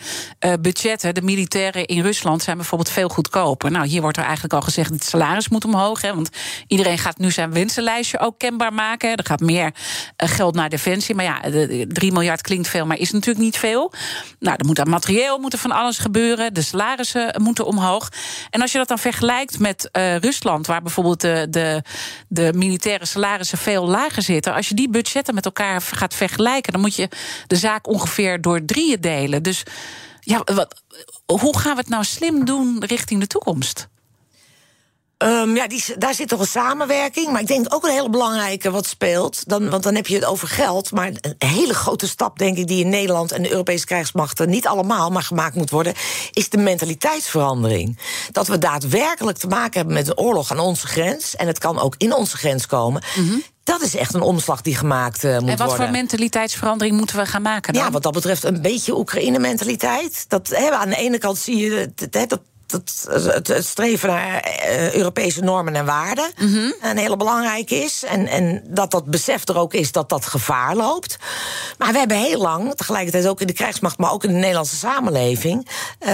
budgetten, de militairen in Rusland zijn bijvoorbeeld veel goedkoper. Nou, hier wordt er eigenlijk al gezegd: het salaris moet omhoog. Hè, want iedereen gaat nu zijn wensenlijstje ook kenbaar maken. Er gaat meer eh, geld naar defensie. Maar ja, de, de 3 miljard klinkt veel, maar is natuurlijk niet veel. Nou, er moet aan materieel moet er van alles gebeuren. De salarissen moeten omhoog. En als je dat dan vergelijkt met eh, Rusland, waar bijvoorbeeld de, de, de militaire salarissen veel lager zitten. Als je die budgetten met elkaar gaat vergelijken, dan moet je de zaak ongeveer door drieën delen. Dus ja, wat, hoe gaan we het nou slim doen richting de toekomst? Ehm, ja, die, daar zit toch een samenwerking. Maar ik denk ook een hele belangrijke wat speelt. Dan, want dan heb je het over geld. Maar een hele grote stap, denk ik, die in Nederland en de Europese krijgsmachten niet allemaal, maar gemaakt moet worden, is de mentaliteitsverandering. Dat we daadwerkelijk te maken hebben met een oorlog aan onze grens. En het kan ook in onze grens komen. Dat is echt een omslag die gemaakt eh, moet Mhm. en wat worden. voor mentaliteitsverandering moeten we gaan maken dan? Ja, wat dat betreft een beetje Oekraïne-mentaliteit. Dat, aan de ene kant zie je dat, het, het streven naar eh, Europese normen en waarden een hele belangrijke is. En, en dat dat besef er ook is dat dat gevaar loopt. Maar we hebben heel lang, tegelijkertijd ook in de krijgsmacht, maar ook in de Nederlandse samenleving, eh,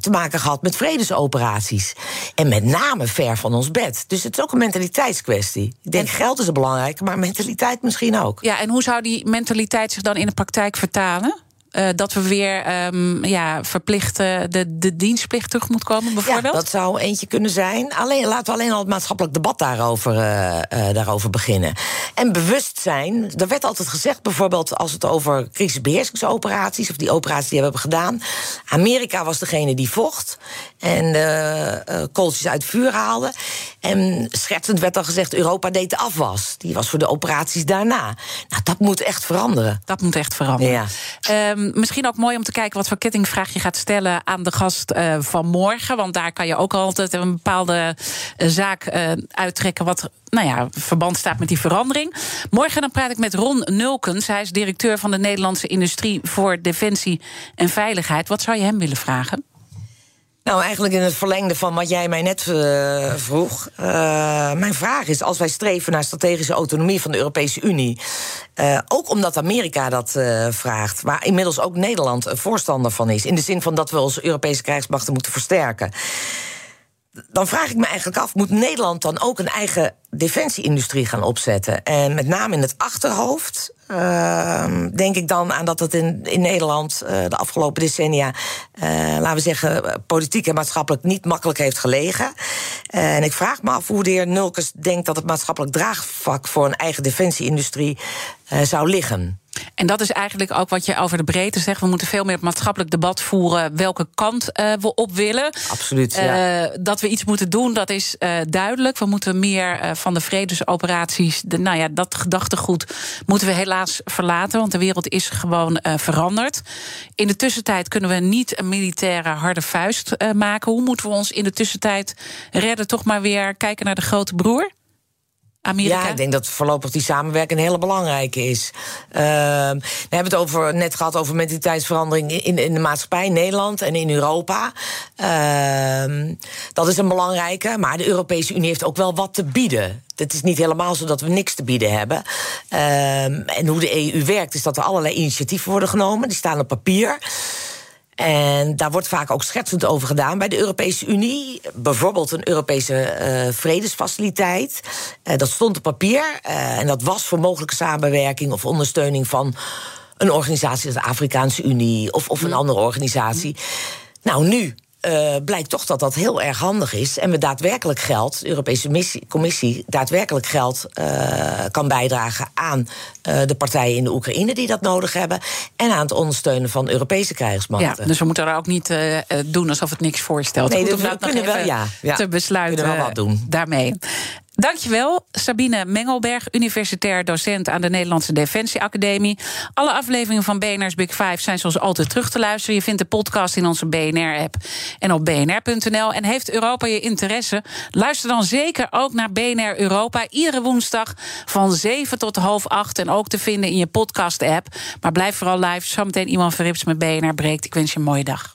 te maken gehad met vredesoperaties. En met name ver van ons bed. Dus het is ook een mentaliteitskwestie. Ik denk geld is een belangrijke, maar mentaliteit misschien ook. Ja, en hoe zou die mentaliteit zich dan in de praktijk vertalen? Eh, dat we weer ehm, ja, verplicht de, de dienstplicht terug moet komen, bijvoorbeeld? Ja, dat zou eentje kunnen zijn. Alleen, laten we alleen al het maatschappelijk debat daarover, eh, eh, daarover beginnen. En bewustzijn. Er werd altijd gezegd, bijvoorbeeld als het over crisisbeheersingsoperaties... of die operaties die we hebben gedaan... Amerika was degene die vocht en eh, kooltjes uit vuur haalde. En schertsend werd dan gezegd, Europa deed de afwas. Die was voor de operaties daarna. Nou, dat moet echt veranderen. Dat moet echt veranderen. Ja. Ehm, misschien ook mooi om te kijken wat voor kettingvraag je gaat stellen aan de gast eh, van morgen. Want daar kan je ook altijd een bepaalde zaak uittrekken. wat nou ja, verband staat met die verandering. Morgen dan praat ik met Ron Nulkens. Hij is directeur van de Nederlandse Industrie voor Defensie en Veiligheid. Wat zou je hem willen vragen? Nou, eigenlijk in het verlengde van wat jij mij net eh, vroeg. Eh, mijn vraag is: als wij streven naar strategische autonomie van de Europese Unie. eh, ook omdat Amerika dat vraagt, waar inmiddels ook Nederland een voorstander van is. In de zin van dat we onze Europese krijgsmachten moeten versterken. Dan vraag ik me eigenlijk af: moet Nederland dan ook een eigen defensieindustrie gaan opzetten? En met name in het achterhoofd. ehm, denk ik dan aan dat het in, in Nederland eh, de afgelopen decennia, eh, laten we zeggen, politiek en maatschappelijk niet makkelijk heeft gelegen. Eh, en ik vraag me af hoe de heer Nulkens denkt dat het maatschappelijk draagvlak voor een eigen defensieindustrie zou liggen. En dat is eigenlijk ook wat je over de breedte zegt. We moeten veel meer maatschappelijk debat voeren welke kant uh, we op willen. Absoluut. Ja. Uh, dat we iets moeten doen, dat is uh, duidelijk. We moeten meer van de vredesoperaties, de, nou ja, dat gedachtegoed moeten we helaas verlaten, want de wereld is gewoon veranderd. In de tussentijd kunnen we niet een militaire harde vuist maken. Hoe moeten we ons in de tussentijd redden? Toch maar weer kijken naar de grote broer? Ja, ik denk dat voorlopig die samenwerking een hele belangrijke is. Uh, we hebben het over, net gehad over mentaliteitsverandering in, in de maatschappij in Nederland en in Europa. Uh, dat is een belangrijke. Maar de Europese Unie heeft ook wel wat te bieden. Het is niet helemaal zo dat we niks te bieden hebben. Uh, en hoe de EU werkt, is dat er allerlei initiatieven worden genomen. Die staan op papier. En daar wordt vaak ook schetsend over gedaan bij de Europese Unie. Bijvoorbeeld een Europese uh, vredesfaciliteit. Uh, dat stond op papier. Uh, en dat was voor mogelijke samenwerking of ondersteuning van een organisatie als de Afrikaanse Unie of, of een andere organisatie. Nou, nu uh, blijkt toch dat dat heel erg handig is. En we daadwerkelijk geld, de Europese missie, Commissie, daadwerkelijk geld uh, kan bijdragen aan uh, de partijen in de Oekraïne die dat nodig hebben. En aan het ondersteunen van Europese krijgsmachten. Ja, dus we moeten er ook niet doen alsof het niks voorstelt. Nee, Goed, dus we kunnen wel, ja, ja, te besluiten. Kunnen wel wat doen. Daarmee. Dankjewel, Sabine Mengelberg, universitair docent aan de Nederlandse Defensieacademie. Alle afleveringen van BNR's Big Five zijn zoals altijd terug te luisteren. Je vindt de podcast in onze BNR-app en op bnr.nl. En heeft Europa je interesse? Luister dan zeker ook naar BNR Europa. Iedere woensdag van 7 tot half 8. En ook te vinden in je podcast-app. Maar blijf vooral live. Zometeen iemand Verrips met BNR breekt. Ik wens je een mooie dag.